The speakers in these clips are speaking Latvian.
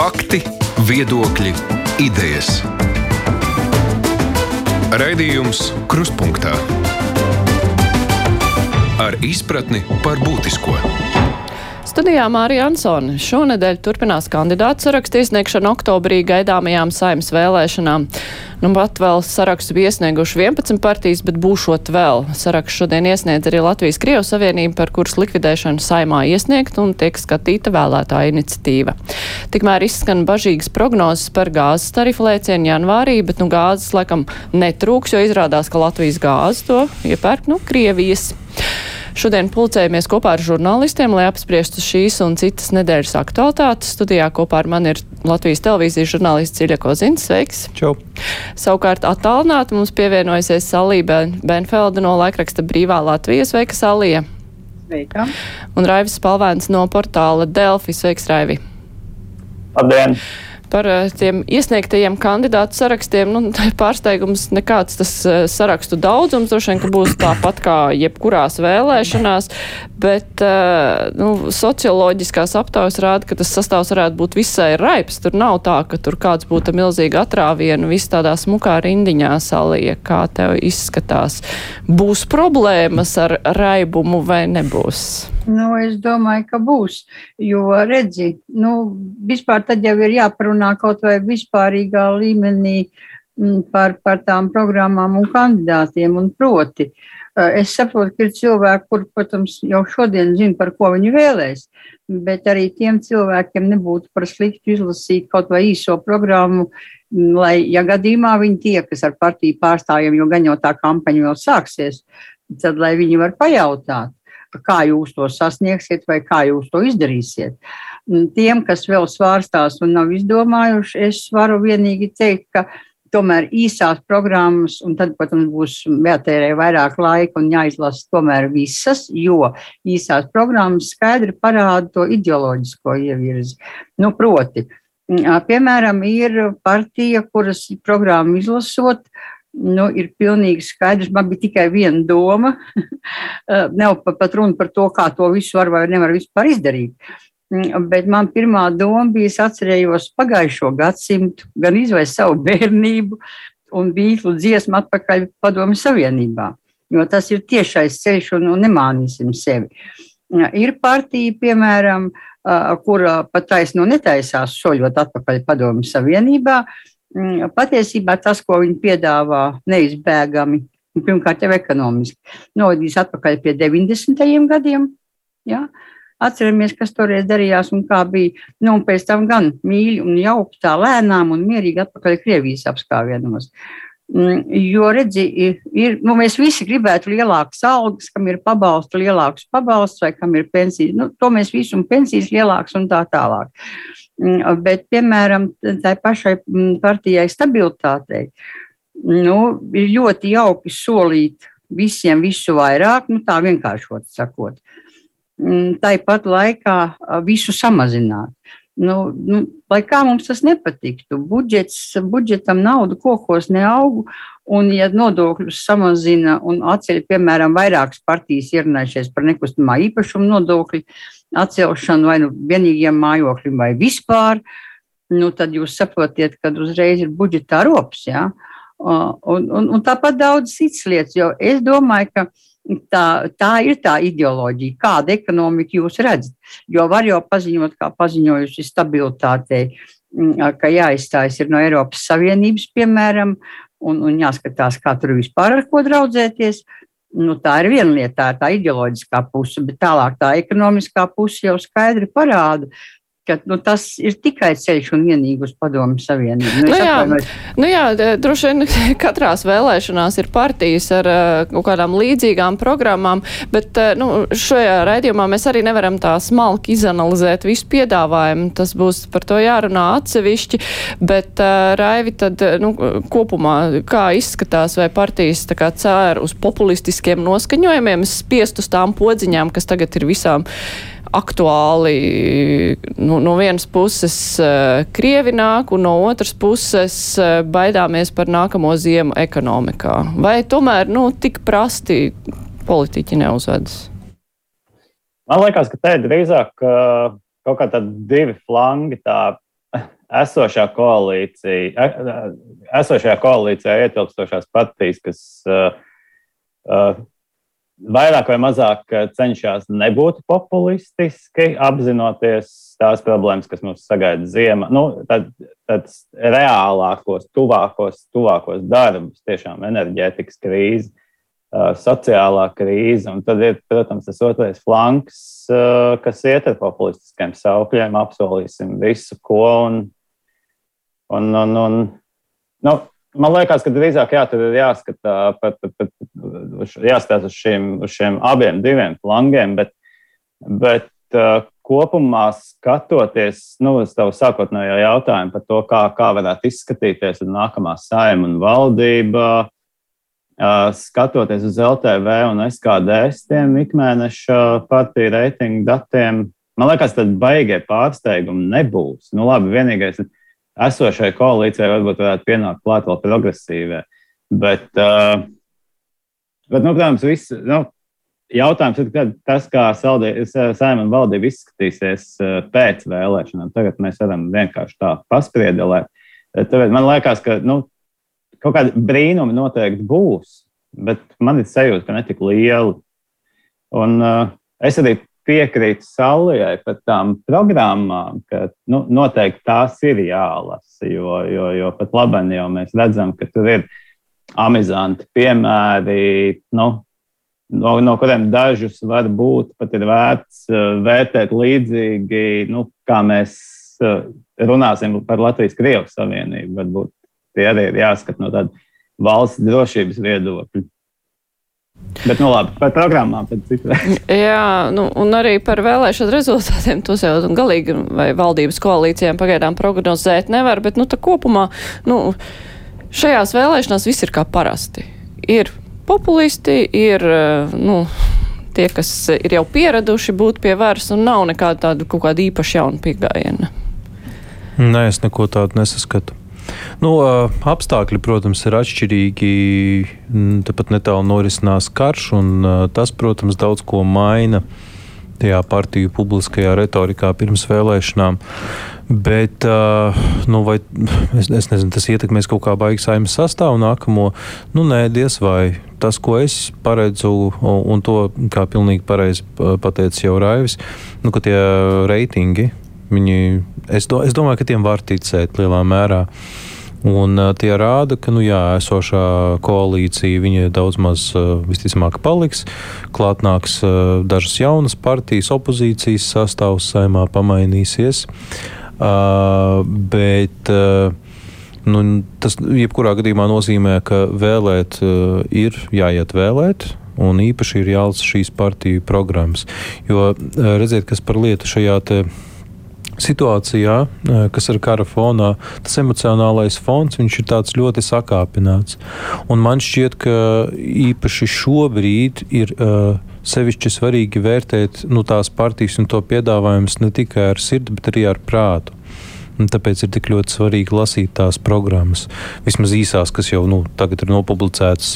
Fakti, viedokļi, idejas. Raidījums Kruspunkta ar izpratni par būtisko. Studijā Mārija Ansone šonadēļ turpinās kandidātu sarakstu iesniegšanu oktobrī gaidāmajām saimnes vēlēšanām. Nu, pat vēl sarakstu bija iesnieguši 11 partijas, bet būšot vēl. Sarakstu šodien iesniedz arī Latvijas Krievu Savienība, par kuras likvidēšanu saimā iesniegt un tiek skatīta vēlētāja iniciatīva. Tikmēr izskan bažīgas prognozes par gāzes tarifu lēcienu janvārī, bet nu gāzes laikam netrūks, jo izrādās, ka Latvijas gāzes to iepērk no nu, Krievijas. Šodien pulcējamies kopā ar žurnālistiem, lai apspriestu šīs un citas nedēļas aktualitātes. Studijā kopā ar mani ir Latvijas televīzijas žurnālists Ciļa Kozins. Sveiks! Čau! Savukārt attālināti mums pievienojusies Salība Benfelda no laikraksta Brīvā Latvija. Sveika, Salija! Sveika! Un Raivis Palvēns no portāla Delfi. Sveiks, Raivi! Labdien! Par eh, tiem iesniegtajiem kandidātu sarakstiem. Nu, pārsteigums nekāds tas eh, sarakstu daudzums, droši vien, ka būs tāpat kā jebkurās vēlēšanās, bet eh, nu, socioloģiskās aptaujas rāda, ka tas sastāvs varētu būt visai raips. Tur nav tā, ka tur kāds būtu milzīgi atrāvienu, viss tādā smukā rindiņā salija, kā tev izskatās. Būs problēmas ar raibumu vai nebūs? Nu, es domāju, ka būs. Jo, redzi, nu, vispār tad jau ir jāparunā kaut vai vispārīgā līmenī mm, par, par tām programmām un kandidātiem. Un proti, eh, es saprotu, ka ir cilvēki, kur, protams, jau šodien zina, par ko viņi vēlēs, bet arī tiem cilvēkiem nebūtu par sliktu izlasīt kaut vai īso programmu, mm, lai, ja gadījumā viņi tiekas ar partiju pārstāvjiem, jo gan jau tā kampaņa vēl sāksies, tad lai viņi var pajautāt kā jūs to sasniegsiet vai kā jūs to izdarīsiet. Tiem, kas vēl svārstās un nav izdomājuši, es varu vienīgi teikt, ka tomēr īsās programmas, un tad, protams, būs jātērē vairāk laika un jāizlasa tomēr visas, jo īsās programmas skaidri parāda to ideoloģisko ievirzi. Nu, proti, piemēram, ir partija, kuras programmu izlasot, nu, ir pilnīgi skaidrs. Man bija tikai viena doma. Eh, nav pat runa par to, kā to visu var vai nevar vispār izdarīt. Mm, bet man pirmā doma bija, es atcerējos pagājušo gadsimtu, gan izvēlēt savu bērnību un bītlu dziesmu atpakaļ padomu savienībā. Jo tas ir tiešais ceļš un, un nemānīsim sevi. Mm, ir partija, piemēram, eh, kura pat taisno netaisās soļot atpakaļ padomu savienībā, patiesībā tas, ko viņi piedāvā, neizbēgami, pirmkārt jau ekonomiski, novadīs atpakaļ pie 90. gadiem. Ja? Atceramies, kas toreiz darījās un kā bija. Nu, un pēc tam gan mīļi un jauki tā lēnām un mierīgi atpakaļ Krievijas apskāvienos. Mm, jo, redzi, ir, nu, mēs visi gribētu lielākas algas, kam ir pabalstu, lielāks pabalsts vai kam ir pensijas. Nu, to mēs visi un pensijas lielākas un tā tālāk. Mm, bet, piemēram, tai pašai mm, partijai stabilitātei nu, ir ļoti jauki solīt visiem visu vairāk, nu, tā vienkāršot sakot. Mm, tāpat laikā visu samazināt. Nu, nu, lai kā mums tas nepatiktu, budžets, budžetam naudu kokos neaug, un ja nodokļus samazina un atceļ, piemēram, vairākas partijas ierunājušies par nekustamā īpašuma nodokļu, atcelšanu vai nu vienīgiem mājokļiem vai vispār, nu, tad jūs saprotiet, ka uzreiz ir budžetā rops. Ja? Un, un, un tāpat daudz citas lietas, jo es domāju, ka tā, tā ir tā ideoloģija, kāda ekonomika jūs redzat. Jo var jau paziņot, kā paziņojuši stabilitātei, ka jāizstājas no Eiropas Savienības, piemēram, un, un jāskatās, kā tur vispār ar ko draudzēties. Nu, tā ir viena lieta, tā tā ideoloģiskā puse, bet tālāk tā ekonomiskā puse jau skaidri parāda, ka nu, tas ir tikai ceļš un vienīgi uz padomu savienību. Nu, nu, jā, atvainojos. nu jā, droši vien katrās vēlēšanās ir partijas ar uh, kaut kādām līdzīgām programmām, bet uh, nu, šajā raidījumā mēs arī nevaram tā smalki izanalizēt visu piedāvājumu. Tas būs par to jārunā atsevišķi, bet uh, Raivi tad nu, kopumā kā izskatās, vai partijas tā kā cēr uz populistiskiem noskaņojumiem, spiest uz tām podziņām, kas tagad ir visām aktuāli nu, no vienas puses uh, Krievi nāk, un no otras puses uh, baidāmies par nākamo ziemu ekonomikā. Vai tomēr nu, tik prasti politiķi neuzvedas? Man liekas, ka te ir drīzāk uh, kaut kā tādi divi flangi. Tā esošā koalīcija, esošajā koalīcijā ietilpstošās partijas, kas uh, uh, vairāk vai mazāk cenšas nebūt populistiski, apzinoties tās problēmas, kas mums sagaida ziemā. Nu, tad, tad reālākos, tuvākos, tuvākos darbus, tiešām enerģētikas krīze, uh, sociālā krīze. Un tad ir, protams, tas otrais flanks, uh, kas iet ar populistiskiem saukļiem, apsolīsim visu, ko. Un, un, un, un, nu, man liekas, ka drīzāk jā, ir jāskatā, pat, pat, jāskatās uz šiem, uz šiem abiem diviem flangiem, bet, bet uh, kopumā skatoties nu, uz tavu sākotnējo jautājumu par to, kā, kā varētu izskatīties nākamā saima un valdība, uh, skatoties uz LTV un SKDS tiem ikmēneša partiju reitingu datiem, man liekas, tad baigie pārsteigumi nebūs. Nu, labi, vienīgais ir esošai koalīcijai varbūt varētu pienākt klāt vēl progresīvai. Bet, uh, bet nu, protams, viss, nu, jautājums ir, tas, kā saimnieka valdība izskatīsies uh, pēc vēlēšanām. Tagad mēs varam vienkārši tā paspriedelēt. Tāpēc man liekas, ka nu, kaut kādi brīnumi noteikti būs, bet man ir sajūta, ka ne tik lieli. Un, uh, es arī piekrītu Saulijai par tām programmām, ka nu, noteikti tās ir jālasa, jo, jo, jo pat labi jau mēs redzam, ka tur ir amizanti piemēri, nu, no, no kuriem dažus var būt pat ir vērts uh, vērtēt līdzīgi, nu, kā mēs uh, runāsim par Latvijas-Krievijas Savienību. Varbūt tie arī ir jāskat no tāda valsts drošības viedokļa. Bet, nu, labi, par programmām tad citreiz. Jā, nu, un arī par vēlēšanu rezultātiem tos jau galīgi vai valdības koalīcijām pagaidām prognozēt nevar, bet, nu, tā kopumā, nu, šajās vēlēšanās viss ir kā parasti. Ir populisti, ir, nu, tie, kas ir jau pieraduši būt pie varas un nav nekāda tāda kaut kāda īpaša jauna pieejama. Nē, es neko tādu nesaskatu. Nu, apstākļi, protams, ir atšķirīgi. Tāpat netālu norisinās karš, un tas, protams, daudz ko maina tajā partiju publiskajā retorikā pirms vēlēšanām. Bet, nu, vai, es, es nezinu, tas ietekmēs kaut kā baigts saimnes sastāvu nākamo. Nu, nē, diez vai. Tas, ko es paredzu, un to, kā pilnīgi pareizi pateica jau Raivis, nu, ka tie reitingi, viņi, es, do, es domāju, ka tiem var ticēt lielā mērā. Uh, Un, uh, tie rāda, ka nu, jā, esošā koalīcija daudz maz uh, visticamāk paliks. Klāt nāks uh, dažas jaunas partijas, opozīcijas sastāvs saimā pamainīsies. Uh, bet uh, nu, tas jebkurā gadījumā nozīmē, ka vēlēt uh, ir jāiet vēlēt. Un īpaši ir jālasa šīs partiju programmas. Jo redziet, kas par lietu šajā situācijā, kas ir kara fonā, tas emocionālais fons ir ļoti sakāpināts. Un man šķiet, ka īpaši šobrīd ir uh, sevišķi svarīgi vērtēt nu, tās partijas un to piedāvājumus ne tikai ar sirdi, bet arī ar prātu. Tāpēc ir tik ļoti svarīgi lasīt tās programmas, vismaz īsās, kas jau nu, tagad ir nopublicētas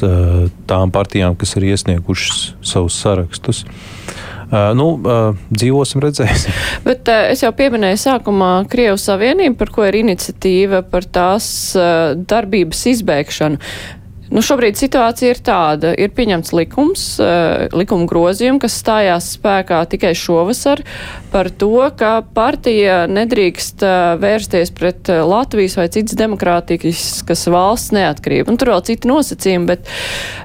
tām partijām, kas ir iesniegušas savus sarakstus. Uh, nu, uh, dzīvosim, redzēsim. Bet uh, es jau pieminēju sākumā Krievijas Savienību, par ko ir iniciatīva par tās darbības izbēgšanu. Nu, šobrīd situācija ir tāda, ir pieņemts likums, uh, likuma grozījumi, kas stājās spēkā tikai šovasar par to, ka partija nedrīkst uh, vērsties pret uh, Latvijas vai citas demokrātiskas valsts neatkarību. Un tur vēl citi nosacījumi, bet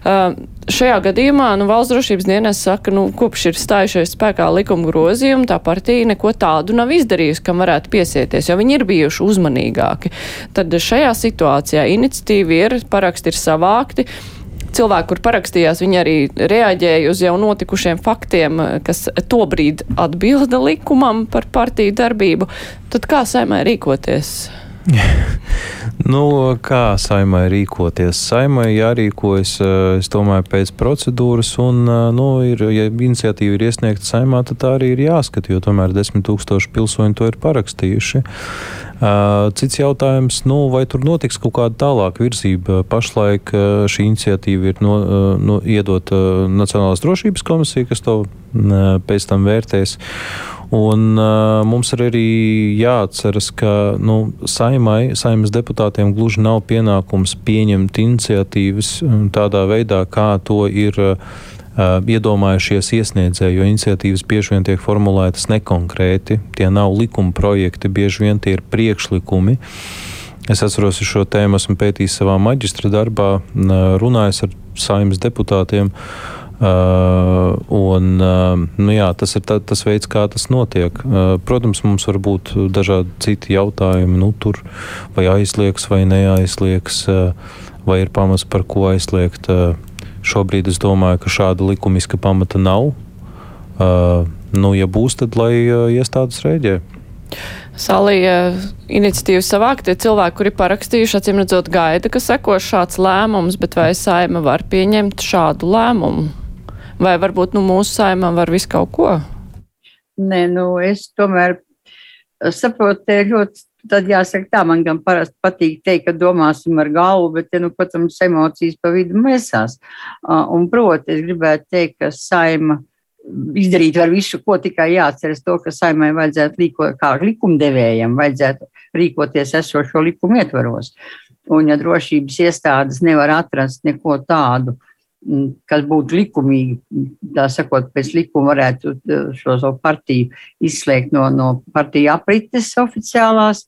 uh, šajā gadījumā nu, valsts drošības dienas saka, nu, kopš ir stājušies spēkā likuma grozījumi, tā partija neko tādu nav izdarījusi, kam varētu piesieties, jo viņi ir bijuši uzmanīgāki. Tad šajā situācijā iniciatīva ir, paraksti ir savā vākti. Cilvēki, kur parakstījās, viņi arī reaģēja uz jau notikušiem faktiem, kas tobrīd atbilda likumam par partiju darbību. Tad kā saimē rīkoties? nu, kā saimai rīkoties? Saimai jārīkojas, es domāju, pēc procedūras, un, nu, ir, ja iniciatīva ir iesniegta saimā, tad tā arī ir jāskata, jo tomēr desmit tūkstoši pilsoņi to ir parakstījuši. Cits jautājums, nu, vai tur notiks kaut kāda tālāka virzība? Pašlaik šī iniciatīva ir no, no, iedota Nacionālās drošības komisija, kas to pēc tam vērtēs. Un, uh, mums ir arī jāatceras, ka nu, saimai, saimas deputātiem gluži nav pienākums pieņemt iniciatīvas tādā veidā, kā to ir. Uh, iedomājušies iesniedzēji, jo iniciatīvas bieži vien tiek formulētas nekonkrēti. Tie nav likuma projekti, bieži vien tie ir priekšlikumi. Es atceros, ka šo tēmu esmu pētījis savā maģistra darbā, runājis ar saimnes deputātiem. Uh, un, uh, nu jā, tas ir tā, tas veids, kā tas notiek. Uh, protams, mums var būt dažādi citi jautājumi, nu, tur, vai aizlieks vai neaizlieks, uh, vai ir pamats par ko aizliegt. Uh, Šobrīd es domāju, ka šāda likumiska pamata nav. Uh, nu, ja būs, tad lai uh, iestādes rēģē. Salīja iniciatīvu savākt tie cilvēki, kuri parakstījuši, acīm redzot, gaida, ka sekos šāds lēmums, bet vai saima var pieņemt šādu lēmumu? Vai varbūt nu, mūsu saimā var visu kaut ko? Nē, nu es tomēr saprotu, te ļoti Tad jāsaka, tā man gan parasti patīk teikt, ka domāsim ar galvu, bet, ja, nu, protams, emocijas pa vidu mēsās. Un, proti, es gribētu teikt, ka saima izdarīt var visu, ko tikai jāatceras to, ka saimai vajadzētu rīkot, kā likumdevējiem, vajadzētu rīkoties esošo likumu ietvaros. Un, ja drošības iestādes nevar atrast neko tādu, kas būtu likumīgi, tā sakot, pēc likuma varētu uh, šo savu partiju izslēgt no, no partiju aprites oficiālās,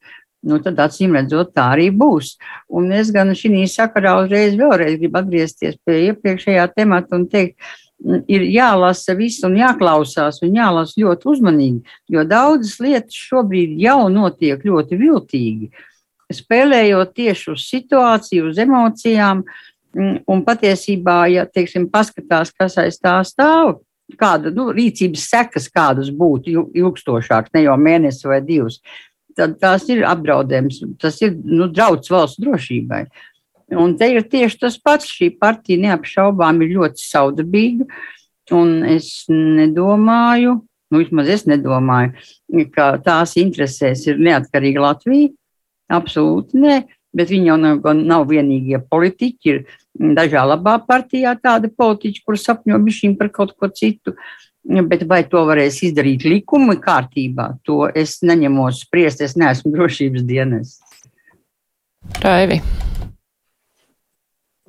nu, tad acīm redzot, tā arī būs. Un es gan šī sakarā uzreiz vēlreiz gribu atgriezties pie iepriekšējā temata un teikt, mm, ir jālasa viss un jāklausās un jālasa ļoti uzmanīgi, jo daudzas lietas šobrīd jau notiek ļoti viltīgi, spēlējot tieši uz situāciju, uz emocijām. Uh, Mm, un patiesībā, ja teiksim, paskatās, kas aiz tā stāv, kāda nu, rīcības sekas, kādas būtu ilgstošākas, ne jau mēnesi vai divas, tad tās ir apdraudējums, tas ir nu, draudz valsts drošībai. Un te ir tieši tas pats. Šī partija neapšaubām ir ļoti saudabīga, un es nedomāju, nu, vismaz es nedomāju, ka tās interesēs ir neatkarīga Latvija. Absolūti nē, bet viņi jau nav, nav vienīgie politiķi. Ir dažā labā partijā tādi politiķi, kur sapņo bišķiņ par kaut ko citu. Bet vai to varēs izdarīt likuma kārtībā, to es neņemos spriest, es neesmu drošības dienas. Raivi.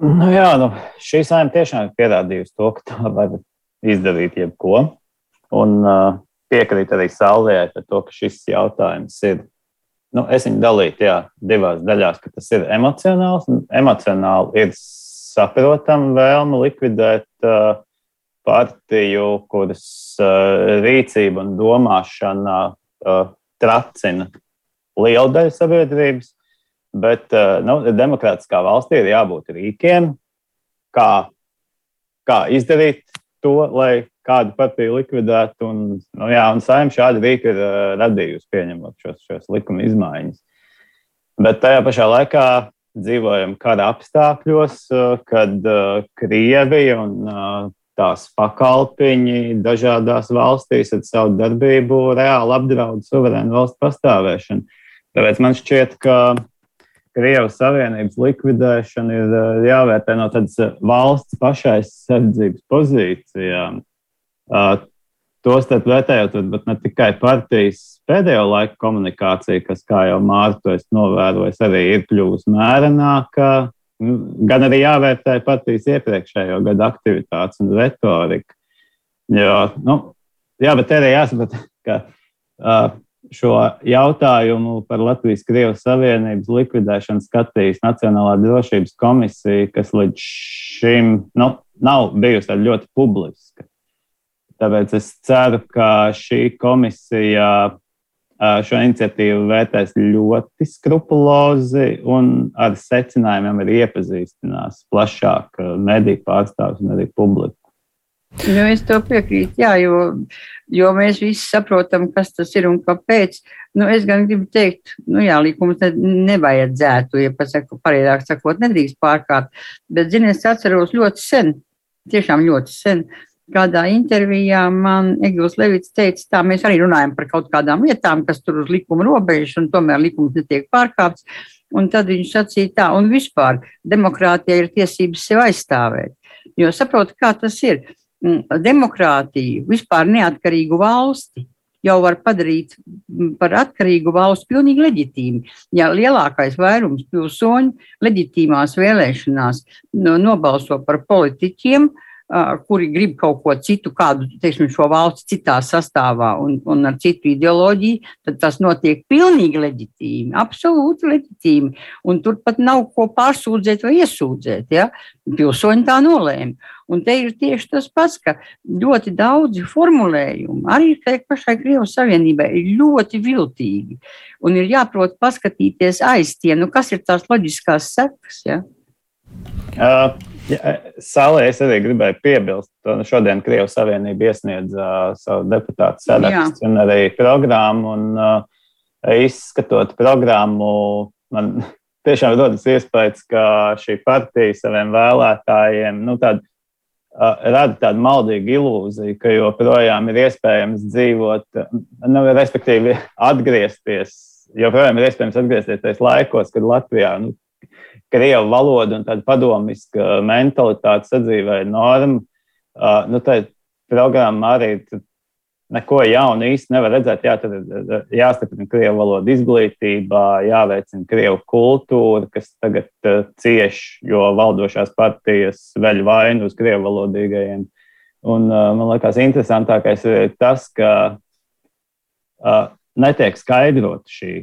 Nu jā, nu, šī saima tiešām ir pierādījusi to, ka tā var izdarīt jebko. Un uh, piekrīt arī Sālijai par to, ka šis jautājums ir. Nu, es viņu dalītu jā, divās daļās, ka tas ir emocionāls. Emocionāli ir saprotama vēlme likvidēt uh, partiju, kuras uh, rīcība un domāšana uh, tracina lielu daļu sabiedrības. Bet nu, demokrātiskā valstī ir jābūt rīkiem, kā, kā izdarīt to, lai kādu partiju likvidētu. Un, nu, jā, un saimnieks šādi rīki ir uh, radījusi, pieņemot šos, šos likuma izmaiņas. Bet tajā pašā laikā dzīvojam kara apstākļos, eh, kad eh, Krievija un eh, tās pakalpiņi dažādās valstīs ar savu darbību reāli apdraud suverēnu valstu pastāvēšanu. Tāpēc man šķiet, ka Krievijas Savienības likvidēšana ir jāvērtē no tādas valsts pašaizsardzības pozīcijām. Tostarp vērtējot, bet ne tikai partijas pēdējo laiku komunikācija, kas, kā jau Mārta novērojis, arī ir kļuvusi mērenāka, nu, gan arī jāvērtē partijas iepriekšējo gadu aktivitātes un retorika. Jo, nu, jā, bet arī jāsaprot, ka uh, šo jautājumu par Latvijas-Krievijas Savienības likvidēšanu skatīs Nacionālā drošības komisija, kas līdz šim nu, nav bijusi ļoti publiska. Tāpēc es ceru, ka šī komisija šo iniciatīvu vērtēs ļoti skrupulozi un ar secinājumiem arī iepazīstinās plašāk mediju pārstāvjus un arī publiku. Nu, es to piekrītu, jā, jo, jo mēs visi saprotam, kas tas ir un kāpēc. Nu, es gan gribu teikt, nu, jā, likums ne, nevajadzētu, ja pasaku, pareizāk sakot, nedrīkst pārkāpt. Bet, ziniet, es atceros ļoti sen, tiešām ļoti sen, kādā intervijā man Egils Levits teica, tā mēs arī runājam par kaut kādām lietām, kas tur uz likuma robežas, un tomēr likums netiek pārkāpts. Un tad viņš sacīja tā, un vispār demokrātija ir tiesības sev aizstāvēt. Jo saprotu, kā tas ir. Mm, demokrātiju, vispār neatkarīgu valsti jau var padarīt par atkarīgu valsts pilnīgi leģitīmi. Ja lielākais vairums pilsoņu leģitīmās vēlēšanās nobalso par politiķiem, uh, kuri grib kaut ko citu, kādu teiksim, šo valsts citā sastāvā un, un ar citu ideoloģiju, tad tas notiek pilnīgi leģitīmi, absolūti leģitīmi. Un tur pat nav ko pārsūdzēt vai iesūdzēt. Ja? Pilsoņi tā nolēma. Un te ir tieši tas pats, ka ļoti daudzi formulējumi arī pašai Krievijas Savienībai ir ļoti viltīgi. Un ir jāprot paskatīties aiz tiem, nu, kas ir tās loģiskās sekas. Ja? Uh. Ja, Sālē es arī gribēju piebilst, ka šodien Krievijas Savienība iesniedz uh, savu deputātu sarakstu un arī programmu. Un, uh, izskatot programmu, man tiešām rodas iespējas, ka šī partija saviem vēlētājiem nu, tād, uh, rada tādu maldīgu ilūziju, ka joprojām ir iespējams dzīvot, nu, respektīvi atgriezties. Joprojām ir iespējams atgriezties tajos laikos, kad Latvijā nu, krievu valoda un tāda padomiska mentalitāte sadzīvēja norma. Uh, nu, tā programma arī neko jaunu īsti nevar redzēt. Jā, tad jāstiprina krievu valoda izglītībā, jāveicina krievu kultūra, kas tagad uh, cieš, jo valdošās partijas veļ vainu uz krievu valodīgajiem. Un, uh, man liekas, interesantākais ir tas, ka uh, netiek skaidrot šī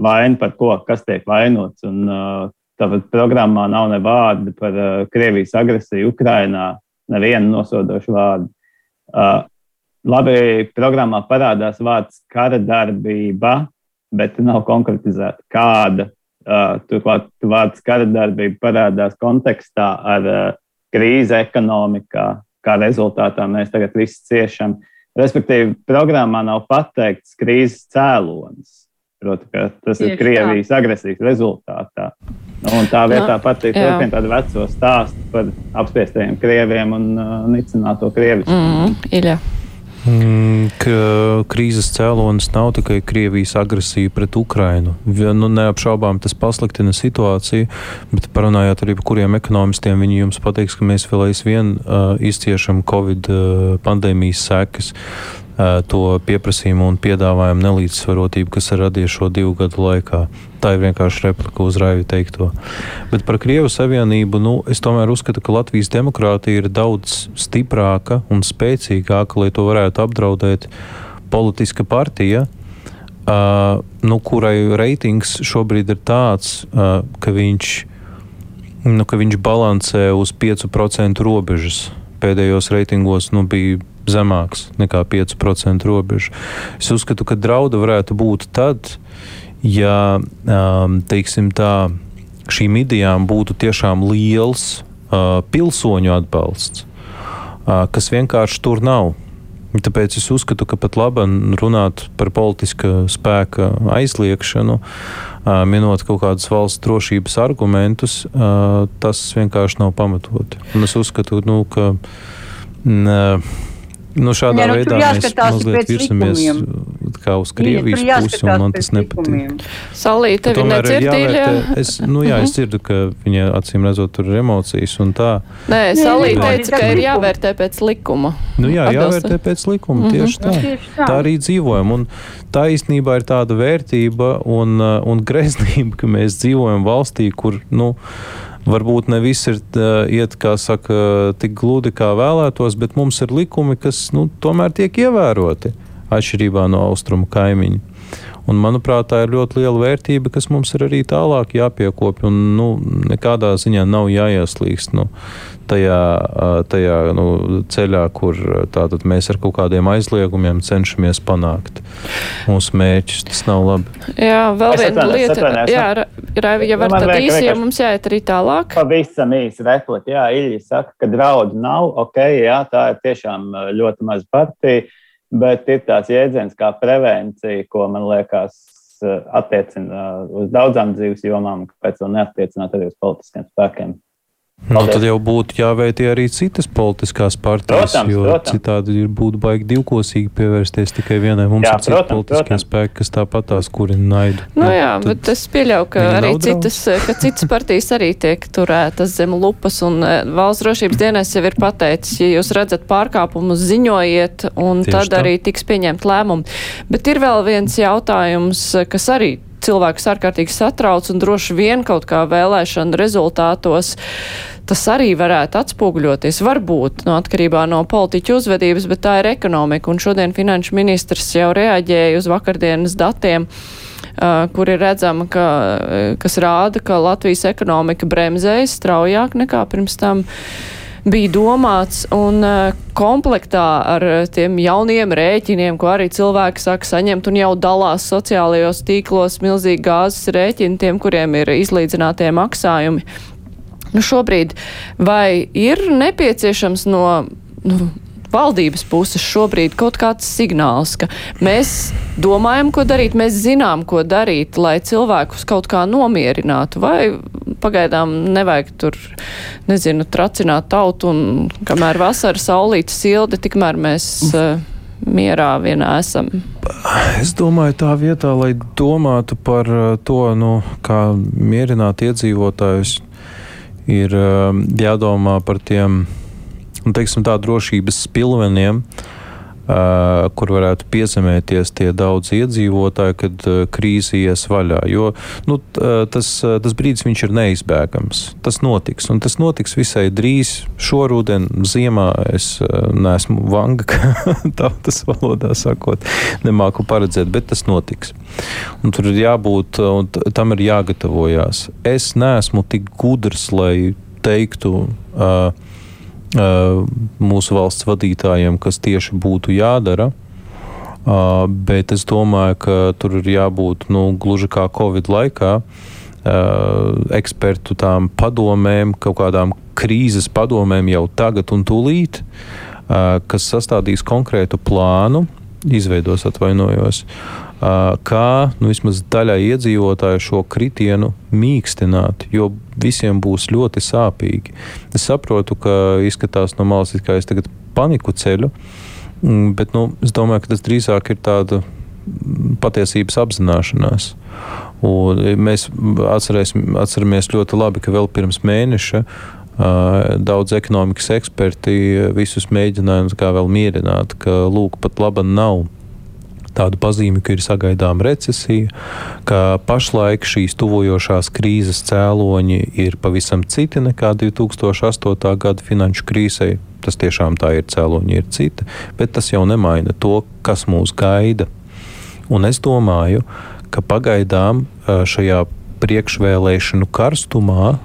vaina par ko, kas tiek vainots. Un, uh, Tāpat programmā nav ne vārdi par uh, Krievijas agresiju Ukrajinā, neviena nosodoša vārda. Uh, labi, programmā parādās vārds kara darbība, bet nav konkretizēta kāda. Uh, turklāt vārds kara darbība parādās kontekstā ar uh, krīzi ekonomikā, kā rezultātā mēs tagad visi ciešam. Respektīvi, programmā nav pateikts krīzes cēlonis. Proti, tas Tieši ir Krievijas tā. agresijas rezultātā. Nu, un tā vietā no, patīk turpināt tādu veco stāstu par apspiestajiem krieviem un uh, nicināto krievisku. Mm, Iļa. Mm, ka krīzes cēlonis nav tikai Krievijas agresija pret Ukrainu. Nu, neapšaubām tas pasliktina situāciju, bet parunājot arī par kuriem ekonomistiem, viņi jums pateiks, ka mēs vēl aizvien uh, izciešam Covid uh, pandēmijas sekas to pieprasījumu un piedāvājumu nelīdzsvarotību, kas ir radies šo divu gadu laikā. Tā ir vienkārši replika uz Raivu teikto. Bet par Krievu savienību, nu, es tomēr uzskatu, ka Latvijas demokrātija ir daudz stiprāka un spēcīgāka, lai to varētu apdraudēt politiska partija. Uh, nu, kurai reitings šobrīd ir tāds, uh, ka, viņš, nu, ka viņš balansē uz 5% robežas. Pēdējos reitingos nu, bija zemāks nekā 5% robeža. Es uzskatu, ka draudu varētu būt tad, ja um, teiksim, tā, šīm idejām būtu tiešām liels uh, pilsoņu atbalsts, uh, kas vienkārši tur nav. Tāpēc es uzskatu, ka pat labi runāt par politiska spēka aizliekšanu, uh, minot kaut kādus valsts drošības argumentus, tas vienkārši nav pamatoti. Un es uzskatu, nu, ka. Uh, Nu, šādā ja, nu, veidā mēs mazliet virsamies likumiem. kā uz Krievijas ja, pusi, un man tas nepatīk. Salī, tevi nedzirdīja? Es, nu, jā, es dzirdu, ka viņa acīm redzot tur ir emocijas un tā. Nē, Salī teica, ka ir jāvērtē pēc likuma. Nu, jā, jāvērtē pēc likuma, mhm. tieši tā. Tā arī dzīvojam. Un tā īstenībā ir tāda vērtība un, un greznība, ka mēs dzīvojam valstī, kur, nu, Varbūt ne viss ir iet, kā saka, tik gludi, kā vēlētos, bet mums ir likumi, kas nu, tomēr tiek ievēroti atšķirībā no austrumu kaimiņu. Un, manuprāt, tā ir ļoti liela vērtība, kas mums ir arī tālāk jāpiekopja un nu, nekādā ziņā nav jāieslīgst nu, tajā, tajā nu, ceļā, kur tātad, mēs ar kaut kādiem aizliegumiem cenšamies panākt mūsu mērķus. Tas nav labi. Jā, vēl viena lieta. Jā, Raivi, ja var nu, tad īsi, jo mums jāiet arī tālāk. Pavisam īsi replika. Jā, Ilja saka, ka draudu nav. Ok, jā, tā ir tiešām ļoti maza partija bet ir tāds jēdziens kā prevencija, ko man liekas attiecina uz daudzām dzīves jomām, kāpēc to neattiecināt arī uz politiskiem spēkiem. Nu, tad jau būtu jāvērtē arī citas politiskās partijas, Protams, jo protams. citādi ir būtu baigi divkosīgi pievērsties tikai vienai. Mums Jā, ir politiskie protams. spēki, kas tāpat tās kurina naidu. Nu jā, tad bet es pieļauju, ka arī citas, ka citas partijas arī tiek turētas zem lupas, un eh, valsts drošības dienas jau ir pateicis, ja jūs redzat pārkāpumus, ziņojiet, un Tieši tad tā. arī tiks pieņemt lēmumi. Bet ir vēl viens jautājums, kas arī cilvēks ārkārtīgi satrauc, un droši vien kaut kā vēlēšana rezultātos tas arī varētu atspoguļoties. Varbūt no atkarībā no politiķu uzvedības, bet tā ir ekonomika. Un šodien finanšu ministrs jau reaģēja uz vakardienas datiem, uh, kur ir redzama, ka, uh, kas rāda, ka Latvijas ekonomika bremzējas straujāk nekā pirms tam bija domāts, un uh, komplektā ar uh, tiem jauniem rēķiniem, ko arī cilvēki saka saņemt un jau dalās sociālajos tīklos milzīgi gāzes rēķini tiem, kuriem ir izlīdzinātie maksājumi. Nu, šobrīd vai ir nepieciešams no nu, valdības puses šobrīd kaut kāds signāls, ka mēs domājam, ko darīt, mēs zinām, ko darīt, lai cilvēkus kaut kā nomierinātu, vai pagaidām nevajag tur, nezinu, tracināt tautu un kamēr vasara saulīta sildi, tikmēr mēs uh, mierā vienā esam. Es domāju, tā vietā, lai domātu par uh, to, nu, kā mierināt iedzīvotājus, ir uh, jādomā par tiem nu, teiksim, tā, drošības spilveniem, uh, kur varētu piezemēties tie daudz iedzīvotāji, kad krīze ies vaļā. Jo nu, tas, tas brīdis viņš ir neizbēgams. Tas notiks, un tas notiks visai drīz. Šoruden, ziemā es neesmu vanga, kā tautas valodā sakot, nemāku paredzēt, bet tas notiks. Un tur ir jābūt, un tam ir jāgatavojās. Es neesmu tik gudrs, lai teiktu. Uh, mūsu valsts vadītājiem, kas tieši būtu jādara. Uh, bet es domāju, ka tur ir jābūt nu, gluži kā Covid laikā. Uh, ekspertu tām padomēm, kaut kādām krīzes padomēm jau tagad un tūlīt, uh, kas sastādīs konkrētu plānu, izveidos atvainojos, uh, kā nu, vismaz daļai iedzīvotāju šo kritienu mīkstināt, jo visiem būs ļoti sāpīgi. Es saprotu, ka izskatās no malas, kā es tagad paniku ceļu, mm, bet nu, es domāju, ka tas drīzāk ir tāda patiesības apzināšanās. Un mēs atceramies ļoti labi, ka vēl pirms mēneša daudz ekonomikas eksperti visus mēģināja nu, kā vēl mierināt, ka lūk, pat laba nav tādu pazīmi, ka ir sagaidāma recesija, ka pašlaik šīs tuvojošās krīzes cēloņi ir pavisam citi nekā 2008. gada finanšu krīzē. Tas tiešām tā ir, cēloņi ir citi, bet tas jau nemaina to, kas mūs gaida. Un es domāju, ka pagaidām šajā priekšvēlēšanu karstumā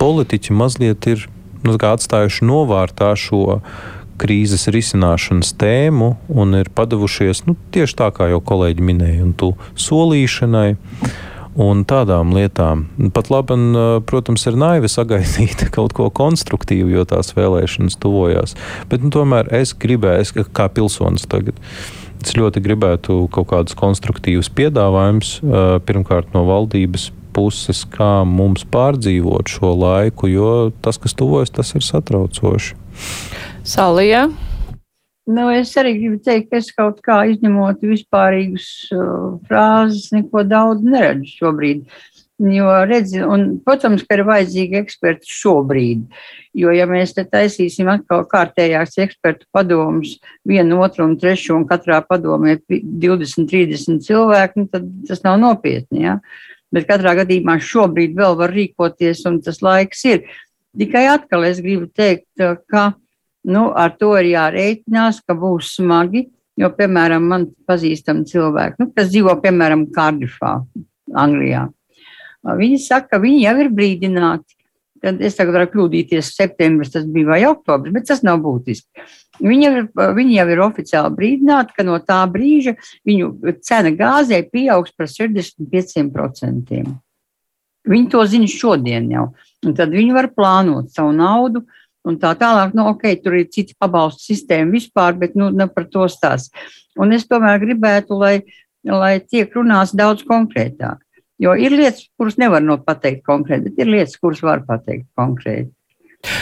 politiķi mazliet ir nu, atstājuši novārtā šo krīzes risināšanas tēmu un ir padavušies nu, tieši tā, kā jau kolēģi minēja, un tu solīšanai. Un tādām lietām. Pat labi, protams, ir naivi sagaidīt kaut ko konstruktīvu, jo tās vēlēšanas tuvojās. Bet nu, tomēr es gribēju, es kā pilsonis tagad, es ļoti gribētu kaut kādus konstruktīvus piedāvājumus, pirmkārt no valdības puses, kā mums pārdzīvot šo laiku, jo tas, kas tuvojas, tas ir satraucoši. Salija, Nu, es arī gribu teikt, ka es kaut kā izņemot vispārīgus uh, frāzes, neko daudz neredzu šobrīd. Jo, redzi, un, protams, ka ir vajadzīgi eksperti šobrīd. Jo, ja mēs te taisīsim atkal kārtējās ekspertu padomus, vienu, otru un trešu, un katrā padomē 20, 30 cilvēku, nu, tad tas nav nopietni. Ja? Bet katrā gadījumā šobrīd vēl var rīkoties, un tas laiks ir. Tikai atkal es gribu teikt, ka nu, ar to ir jārēķinās, ka būs smagi. Jo, piemēram, man pazīstami cilvēki, nu, kas dzīvo piemēram Kardifā, Anglijā. Viņi saka, ka viņi jau ir brīdināti. Tad es tagad varu kļūdīties, septembris tas bija vai oktobris, bet tas nav būtiski. Viņi jau, ir, viņi jau ir oficiāli brīdināti, ka no tā brīža viņu cena gāzē pieaugs par 65%. Viņi to zina šodien jau. Un tad viņi var plānot savu naudu, un tā tālāk, nu, ok, tur ir citi pabalstu sistēma vispār, bet, nu, ne par to stāst. Un es tomēr gribētu, lai, lai tiek runāts daudz konkrētāk. Jo ir lietas, kuras nevar no pateikt konkrēti, bet ir lietas, kuras var pateikt konkrēti.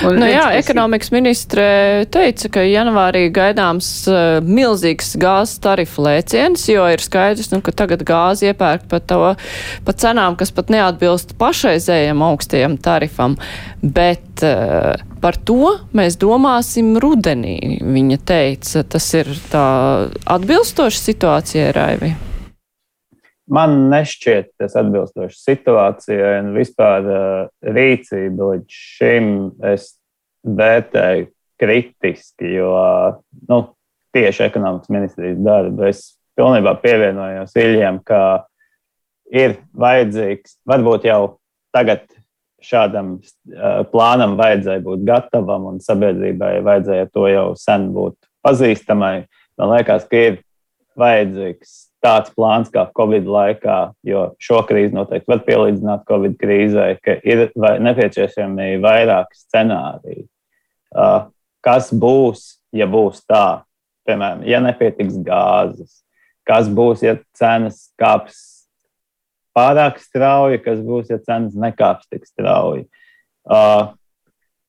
Un nu, jā, ekonomikas ministre teica, ka janvārī gaidāms uh, milzīgs gāzes tarifu lēciens, jo ir skaidrs, nu, ka tagad gāzi iepērk par to, pa cenām, kas pat neatbilst pašreizējiem augstajam tarifam. Bet uh, par to mēs domāsim rudenī, viņa teica. Tas ir tā atbilstoša situācija, Raivi. Man nešķiet tas atbilstoši situācijai un vispār uh, rīcība līdz šim es vērtēju kritiski, jo nu, tieši ekonomikas ministrijas darbu es pilnībā pievienojos Iljam, ka ir vajadzīgs, varbūt jau tagad šādam uh, plānam vajadzēja būt gatavam un sabiedrībai vajadzēja to jau sen būt pazīstamai. Man liekas, ka ir vajadzīgs tāds plāns kā Covid laikā, jo šo krīzi noteikti var pielīdzināt Covid krīzē, ka ir nepieciešami vairāki scenāriji. Kas būs, ja būs tā, piemēram, ja nepietiks gāzes, kas būs, ja cenas kāps pārāk strauji, kas būs, ja cenas nekāps tik strauji.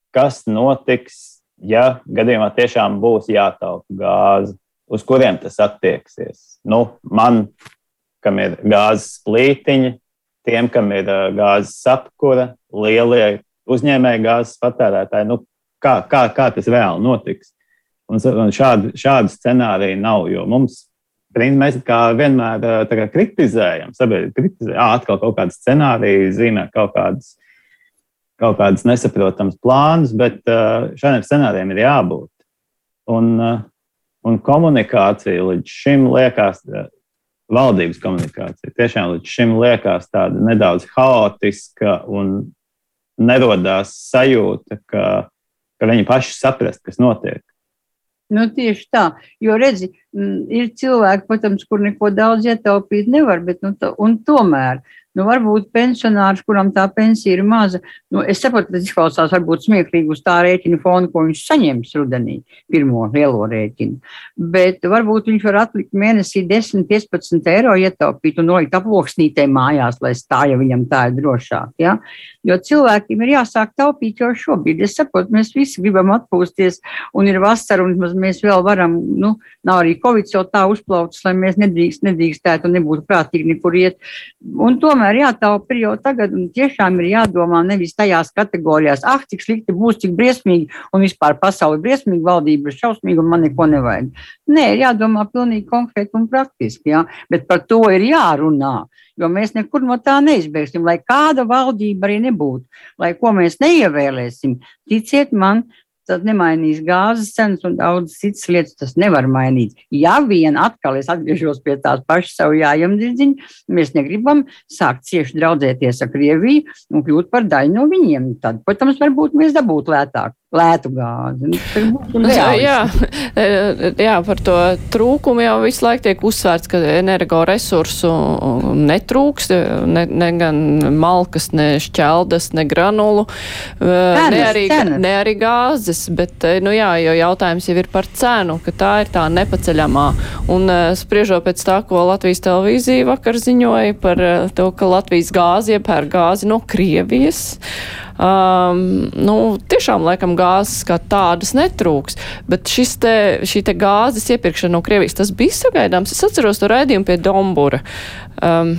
Kas notiks, ja gadījumā tiešām būs jātaupa gāze? Uz kuriem tas attieksies. Nu, man, kam ir gāzes plītiņi, tiem, kam ir gāzes apkura, lielie uzņēmēji gāzes patērētāji, nu, kā, kā, kā tas reāli notiks. Un, un šādu, šādu scenāriju nav, jo mums, mēs vienmēr kā kritizējam, sabiedrība kritizē, ā, atkal kaut kāda scenārija, zīmē kaut kādas, kaut kādas nesaprotamas plānus, bet šādiem scenārijiem ir jābūt. Un, Un komunikācija līdz šim liekas, eh, valdības komunikācija tiešām līdz šim liekas tāda nedaudz haotiska un nerodās sajūta, ka, ka viņi paši saprast, kas notiek. Nu, tieši tā, jo redzi, ir cilvēki, protams, kur neko daudz ietaupīt nevar, bet nu, to, tomēr Nu, varbūt pensionārs, kuram tā pensija ir maza, nu, es saprotu, tas izklausās varbūt smieklīgi uz tā rēķina fona, ko viņš saņems rudenī, pirmo lielo rēķinu. Bet varbūt viņš var atlikt mēnesī 10, 15 eiro ietaupīt un nolikt aploksnītē mājās, lai stāja viņam tā ir drošāk. Ja? Jo cilvēkiem ir jāsāk taupīt jau šobrīd. Es saprotu, mēs visi gribam atpūsties un ir vasara un mēs vēl varam, nu, nav arī Covid jau tā uzplaucis, lai mēs nedrīkst, nedrīkstētu un nebūtu prātīgi nekur iet. Un tomēr jātaupa jau tagad, un tiešām ir jādomā nevis tajās kategorijās, ah, cik slikti būs, cik briesmīgi, un vispār pasauli briesmīgi, valdība ir šausmīga, un man neko nevajag. Nē, ir jādomā pilnīgi konkrēti un praktiski, jā, bet par to ir jārunā, jo mēs nekur no tā neizbēgsim, lai kāda valdība arī nebūtu, lai ko mēs neievēlēsim. Ticiet man, tad nemainīs gāzes cenas un daudz citas lietas. Tas nevar mainīt. Ja vien atkal es atgriežos pie tās pašas savu jājamdirdziņu, mēs negribam sākt cieši draudzēties ar Krieviju un kļūt par daļu no viņiem. Tad, protams, varbūt mēs dabūtu lētāk lētu gāzi. Nu, jā, e, jā, par to trūkumu jau visu laiku tiek uzsvērts, ka energoresursu netrūks, ne, ne gan malkas, ne šķeldas, ne granulu, e, cenas, ne, arī, cenas. ne arī gāzes, bet, e, nu jā, jo jautājums jau ir par cenu, ka tā ir tā nepaceļamā. Un spriežot pēc tā, ko Latvijas televīzija vakar ziņoja par to, ka Latvijas gāzi iepērk gāzi no Krievijas. Um, nu, tiešām, laikam, gāzes kā tādas netrūks, bet te, šī te gāzes iepirkšana no Krievijas, tas bija sagaidāms. Es atceros to raidījumu pie Dombura. Um,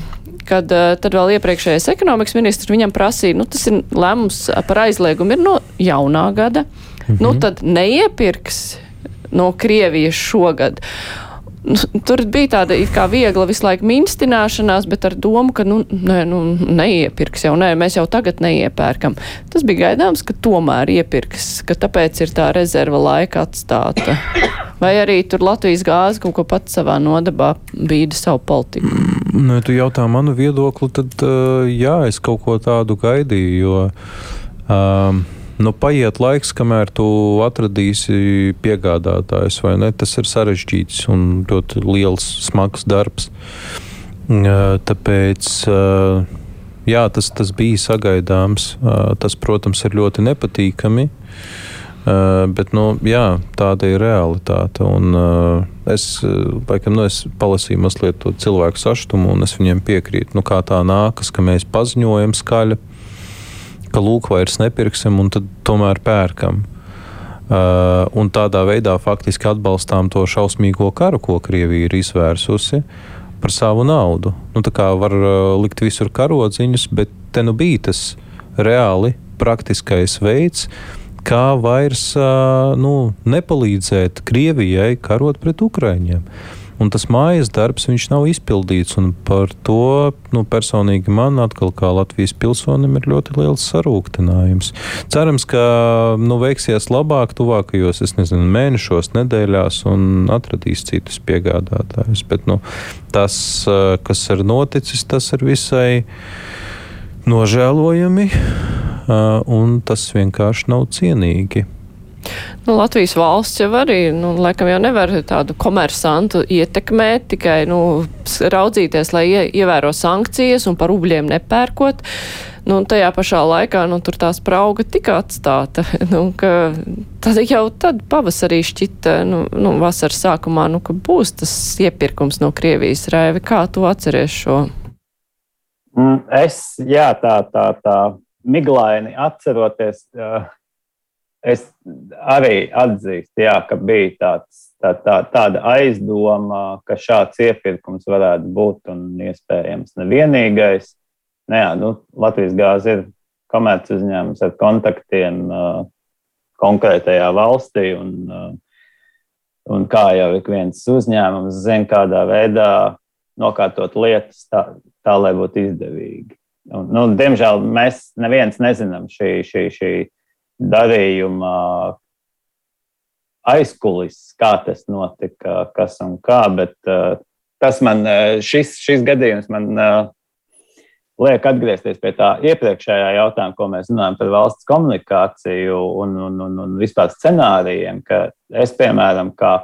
kad tad vēl iepriekšējais ekonomikas ministrs viņam prasīja, nu, tas ir lēmums par aizliegumu ir no jaunā gada. Mhm. Nu, tad neiepirks no Krievijas šogad. Nu, tur bija tāda kā viegla visu laiku minstināšanās, bet ar domu, ka nu, nē, nu, neiepirks jau, nē, mēs jau tagad neiepērkam. Tas bija gaidāms, ka tomēr iepirks, ka tāpēc ir tā rezerva laika atstāta. Vai arī tur Latvijas gāze kaut ko pats savā nodabā bīda savu politiku? Mm, nu, tu jautā manu viedokli, tad uh, jā, es kaut ko tādu gaidīju, jo. Um, nu, paiet laiks, kamēr tu atradīsi piegādātājus, vai ne? Tas ir sarežģīts un ļoti liels, smags darbs. Tāpēc jā, tas, tas bija sagaidāms. Tas, protams, ir ļoti nepatīkami. Uh, bet nu, jā, tāda ir realitāte. Un, uh, es, laikam, nu, es palasīju mazliet to cilvēku sašutumu, un es viņiem piekrītu. Nu, kā tā nākas, ka mēs paziņojam skaļi, ka lūk, vairs nepirksim, un tad tomēr pērkam. Uh, un tādā veidā faktiski atbalstām to šausmīgo karu, ko Krievija ir izvērsusi par savu naudu. Nu, tā kā var uh, likt visur karodziņus, bet te nu bija tas reāli praktiskais veids, kā vairs uh, nu, nepalīdzēt Krievijai karot pret Ukraiņiem. Uh, un tas mājas darbs nav izpildīts. Par to nu, personīgi man, atkal kā Latvijas pilsonim, ir ļoti liels sarūktinājums. Cerams, ka nu, veiksies labāk tuvākajos nezinu, mēnešos, nedēļās un atradīs citus piegādātājus. Bet nu, tas, kas ir noticis, tas ir visai nožēlojami, un tas vienkārši nav cienīgi. Nu, Latvijas valsts jau arī, nu, laikam jau nevar tādu komersantu ietekmēt, tikai, nu, raudzīties, lai ie, ievēro sankcijas un par rubļiem nepērkot. Nu, tajā pašā laikā, nu, tur tās prauga tika atstāta, nu, ka tad jau tad pavasarī šķita, nu, nu vasaras sākumā, nu, ka būs tas iepirkums no Krievijas rēvi. Kā tu atceries šo? Mm, es, jā, tā, tā, tā miglaini atceroties, uh, es arī atzīstu, jā, ka bija tāds, tā, tā, tāda aizdoma, ka šāds iepirkums varētu būt un iespējams nevienīgais. Nu jā, nu, Latvijas gāze ir komerces uzņēmums ar kontaktiem uh, konkrētajā valstī. Un, uh, un kā jau ik viens uzņēmums zina, kādā veidā nokārtot lietas tā, tā lai būtu izdevīgi. Un, nu, diemžēl mēs neviens nezinām šī, šī, šī darījuma aizkulis, kā tas notika, kas un kā. Bet uh, tas man, šis, šis gadījums man uh, liek atgriezties pie tā iepriekšējā jautājuma, ko mēs runājam par valsts komunikāciju un, un, un, un vispār scenārijiem, es, piemēram, kā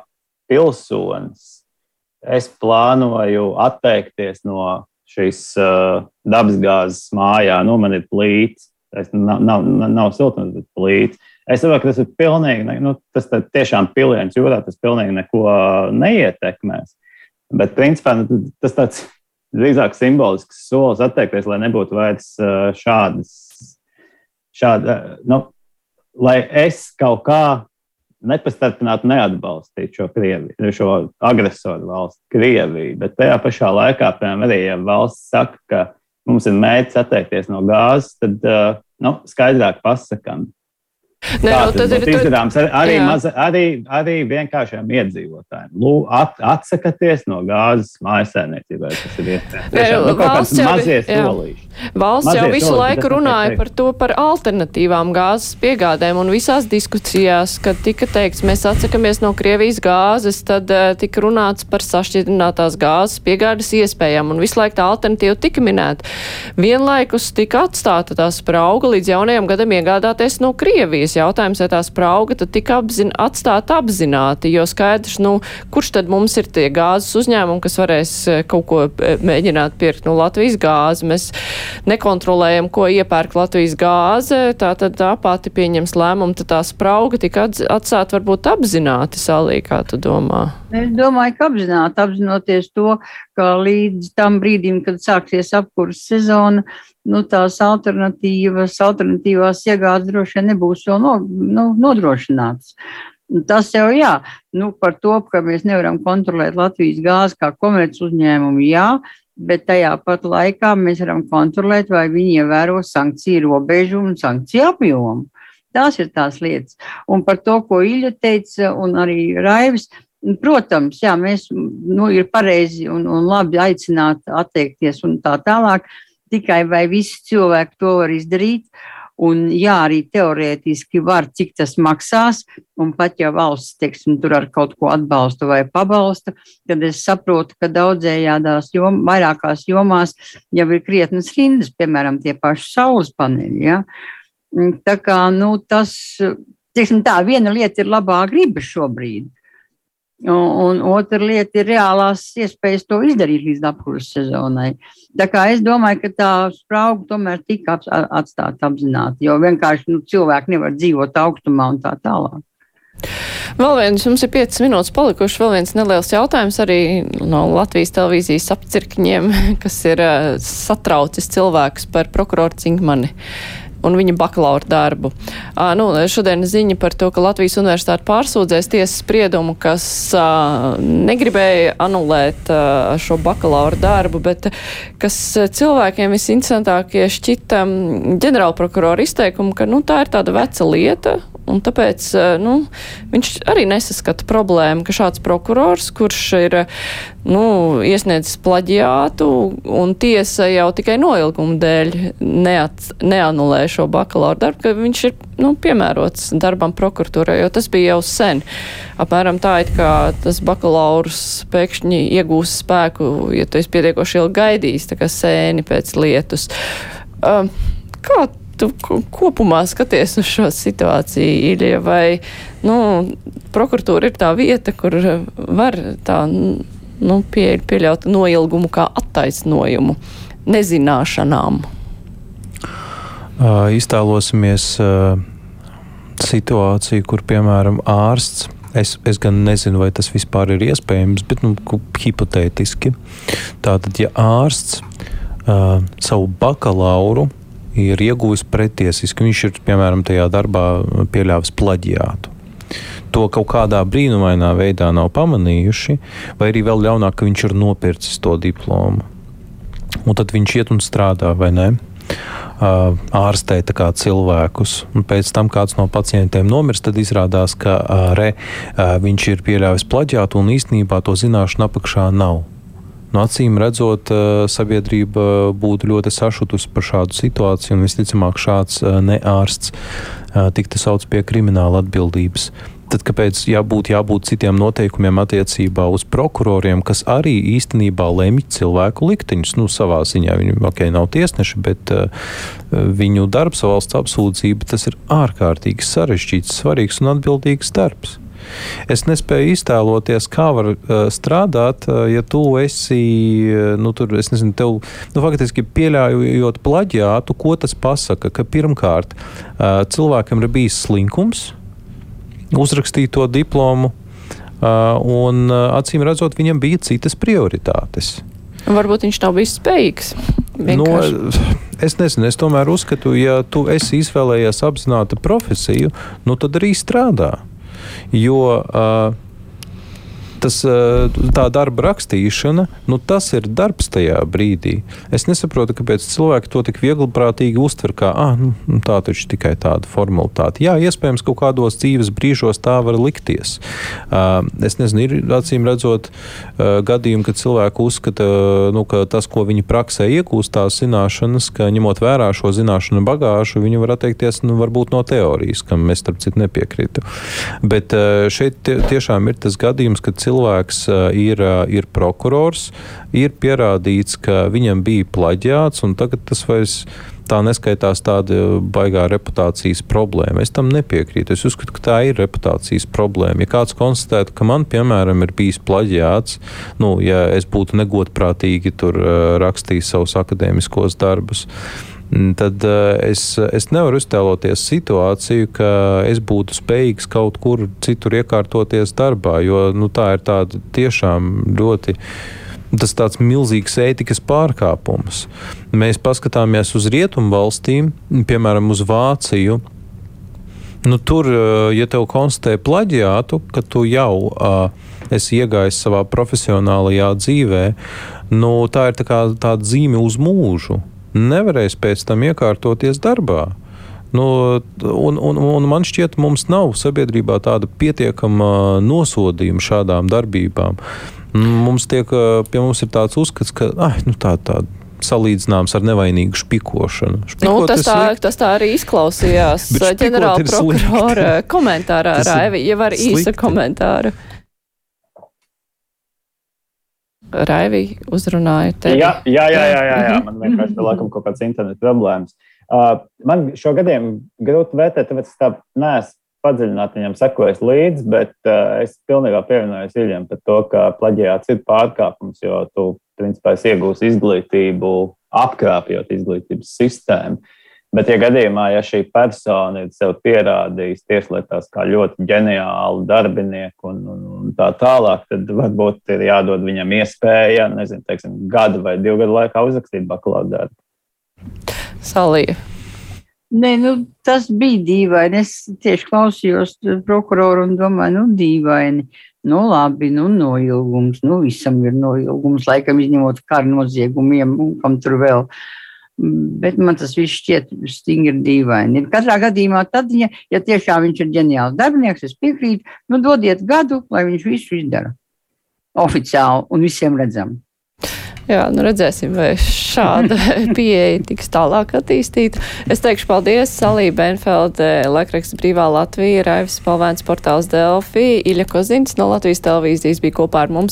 pilsonis, es plānoju atteikties no šīs uh, dabasgāzes mājā. Nu, man ir plīts, Es, nav, nav, nav siltums, bet plīts. Es saprotu, ka tas ir pilnīgi, nu, tas tiešām piliens jūrā, tas pilnīgi neko neietekmēs. Bet, principā, nu, tas tāds drīzāk simbolisks solis atteikties, lai nebūtu vairs šādas, šāda, nu, lai es kaut kā nepastarpināti neatbalstītu šo, Krieviju, šo agresoru valsti, Krieviju. Bet tajā pašā laikā, piemēram, arī ja valsts saka, ka mums ir mērķis atteikties no gāzes, tad uh, nu, skaidrāk pasakām. Nē, no, nu, tas ir izdarāms ar, arī, maza, arī, arī vienkāršiem iedzīvotājiem. Lū, at, atsakieties no gāzes mājasēmniecībai. Tas ir iespējams. Nu, valsts jau, solīši. valsts mazie jau visu solīši, laiku runāja par to, par alternatīvām gāzes piegādēm. Un visās diskusijās, kad tika teikts, mēs atsakamies no Krievijas gāzes, tad uh, tika runāts par sašķidrinātās gāzes piegādes iespējām. Un visu laiku tā alternatīva tika minēta. Vienlaikus tika atstāta tā sprauga līdz jaunajam gadam iegādāties no Krievijas jautājums, vai tā sprauga tad tika apzin, atstāta apzināti, jo skaidrs, nu, kurš tad mums ir tie gāzes uzņēmumi, kas varēs e, kaut ko e, mēģināt pirkt. Nu, Latvijas gāze, mēs nekontrolējam, ko iepērk Latvijas gāze, tā tad tā pati pieņems lēmumu, tad tā sprauga tika atstāta varbūt apzināti salī, kā tu domā? Es domāju, ka apzināti, apzinoties to, ka līdz tam brīdim, kad sāksies apkurss sezona, nu, tās alternatīvas, alternatīvās iegādes droši vien nebūs vēl no, nu, nodrošinātas. Tas jau jā, nu, par to, ka mēs nevaram kontrolēt Latvijas gāzi kā komerc uzņēmumu, jā, bet tajā pat laikā mēs varam kontrolēt, vai viņi ievēro sankciju robežu un sankciju apjomu. Tās ir tās lietas. Un par to, ko Ilja teica, un arī Raivis, protams, jā, mēs, nu, ir pareizi un, un labi aicināt atteikties un tā tālāk, tikai vai visi cilvēki to var izdarīt. Un, jā, arī teorētiski var, cik tas maksās, un pat ja valsts, teiksim, tur ar kaut ko atbalsta vai pabalsta, tad es saprotu, ka daudzējādās jom, vairākās jomās jau ir krietnas rindas, piemēram, tie paši saules paneļi. Ja? Tā kā, nu, tas, teiksim tā, viena lieta ir labā griba šobrīd, Un, un otra lieta ir reālās iespējas to izdarīt līdz apkurses sezonai. Tā kā es domāju, ka tā sprauga tomēr tika atstāta apzināti, jo vienkārši nu, cilvēki nevar dzīvot augstumā un tā tālāk. Vēl viens, mums ir 5 minūtes palikuši, vēl viens neliels jautājums arī no Latvijas televīzijas apcirkņiem, kas ir uh, satraucis cilvēkus par prokuroru Cinkmani. Un viņa bakalaura darbu. Uh, nu, šodien ziņa par to, ka Latvijas universitāte pārsūdzēs tiesas spriedumu, kas uh, negribēja anulēt uh, šo bakalaura darbu, bet kas cilvēkiem visinteresantākie šķita ģenerālprokurora izteikumu, ka nu, tā ir tāda veca lieta, Un tāpēc nu, viņš arī nesaskata problēmu, ka šāds prokurors, kurš ir nu, iesniedzis plaģiātu un tiesa jau tikai noilguma dēļ neat, neanulē šo bakalaura darbu, ka viņš ir nu, piemērots darbam prokuratūrai, jo tas bija jau sen. Apmēram tā, it kā tas bakalaurs pēkšņi iegūs spēku, ja tu esi pietiekoši ilgi gaidījis, tā kā sēni pēc lietus. Um, kā tu kopumā skaties uz šo situāciju, Ilija, vai nu, prokuratūra ir tā vieta, kur var tā nu, pie, pieļaut noilgumu kā attaisnojumu nezināšanām? Iztēlosimies situāciju, kur, piemēram, ārsts Es, es gan nezinu, vai tas vispār ir iespējams, bet nu, hipotētiski. Tātad, ja ārsts uh, savu bakalauru ir ieguvis pretiesiski. Viņš ir, piemēram, tajā darbā pieļāvis plaģiātu. To kaut kādā brīnumainā veidā nav pamanījuši, vai arī vēl ļaunāk, ka viņš ir nopircis to diplomu. Un tad viņš iet un strādā, vai ne? Ārstē cilvēkus. Un pēc tam kāds no pacientiem nomirst, tad izrādās, ka re, viņš ir pieļāvis plaģiātu un īstenībā to zināšanu apakšā nav. No acīm redzot, sabiedrība būtu ļoti sašutusi par šādu situāciju, un visticamāk šāds neārsts tiktu sauc pie krimināla atbildības. Tad kāpēc jābūt, jābūt citiem noteikumiem attiecībā uz prokuroriem, kas arī īstenībā lemj cilvēku likteņus? Nu, savā ziņā viņi okay, nav tiesneši, bet uh, viņu darbs, valsts apsūdzība, tas ir ārkārtīgi sarežģīts, svarīgs un atbildīgs darbs. Es nespēju iztēloties, kā var uh, strādāt, uh, ja tu esi, uh, nu, tur, es nezinu, tev, nu, faktiski pieļaujot plaģiātu, ko tas pasaka, ka pirmkārt uh, cilvēkam ir bijis slinkums uzrakstīt to diplomu, uh, un uh, acīm redzot, viņam bija citas prioritātes. Varbūt viņš nav bijis spējīgs. No, es nezinu, es tomēr uzskatu, ja tu esi izvēlējies apzināti profesiju, nu tad arī strādā jo uh, tas, tā darba rakstīšana, nu, tas ir darbs tajā brīdī. Es nesaprotu, kāpēc cilvēki to tik viegliprātīgi uztver, kā ah, nu, nu, tā taču tikai tāda formalitāte. Jā, iespējams, kaut kādos dzīves brīžos tā var likties. Es nezinu, ir acīm redzot gadījumi, kad cilvēki uzskata, nu, ka tas, ko viņi praksē iegūst, tās zināšanas, ka ņemot vērā šo zināšanu bagāžu, viņi var atteikties nu, varbūt no teorijas, kam es starp citu nepiekrītu. Bet šeit tiešām ir tas gadījums, kad cilvēks ir, ir prokurors, ir pierādīts, ka viņam bija plaģiāts, un tagad tas vairs tā neskaitās tāda baigā reputācijas problēma. Es tam nepiekrītu. Es uzskatu, ka tā ir reputācijas problēma. Ja kāds konstatētu, ka man, piemēram, ir bijis plaģiāts, nu, ja es būtu negodprātīgi tur rakstījis savus akadēmiskos darbus, tad uh, es, es nevaru iztēloties situāciju, ka es būtu spējīgs kaut kur citur iekārtoties darbā, jo nu, tā ir tāda tiešām ļoti. Tas ir tāds milzīgs ētikas pārkāpums. Mēs paskatāmies uz rietumu valstīm, piemēram, uz Vāciju. Nu, tur, uh, ja tev konstatē plaģiātu, ka tu jau uh, esi iegājis savā profesionālajā dzīvē, nu, tā ir tā kā tāda zīme uz mūžu nevarēs pēc tam iekārtoties darbā. Nu, un, un, un man šķiet, mums nav sabiedrībā tāda pietiekama nosodījuma šādām darbībām. Mums tiek, pie mums ir tāds uzskats, ka ah, nu, tā, tā salīdzināms ar nevainīgu špikošanu. Špikot nu, tas, tā, tas tā arī izklausījās ģenerāla prokurora komentārā, Raivi, ja var īsa komentāra. Raivi uzrunāja tevi. Jā, jā, jā, jā, jā, jā. man vienkārši ir laikam kaut kāds internetu problēmas. Uh, man šo gadiem grūti vērtēt, tāpēc es tā neesmu padziļināti viņam sekojis līdzi, bet uh, es pilnībā pievienojos Iļam par to, ka plaģiāts ir pārkāpums, jo tu, principā, iegūsi izglītību, apkrāpjot izglītības sistēmu. Bet, ja gadījumā, ja šī persona ir sev pierādījusi tieslietās kā ļoti ģeniālu darbinieku un, un, un tā tālāk, tad varbūt ir jādod viņam iespēja, nezinu, teiksim, gadu vai divu gadu laikā uzrakstīt bakalaura darbu. Salija. Nē, nu, tas bija dīvaini. Es tieši klausījos prokuroru un domāju, nu, dīvaini. Nu, labi, nu, noilgums. Nu, visam ir noilgums, laikam izņemot karu noziegumiem, kam tur vēl. Bet man tas viss šķiet stingri dīvaini. Katrā gadījumā, tad, ja, ja tiešām viņš ir ģeniāls darbinieks, es piekrītu, nu, dodiet gadu, lai viņš visu izdara oficiāli un visiem redzam. Jā, nu redzēsim, vai šāda pieeja tiks tālāk attīstīta. Es teikšu paldies Salī Benfelde, Lekraksta brīvā Latvija, Raivis Palvēns portāls Delfi, Iļa Kozins no Latvijas televīzijas bija kopā ar mums.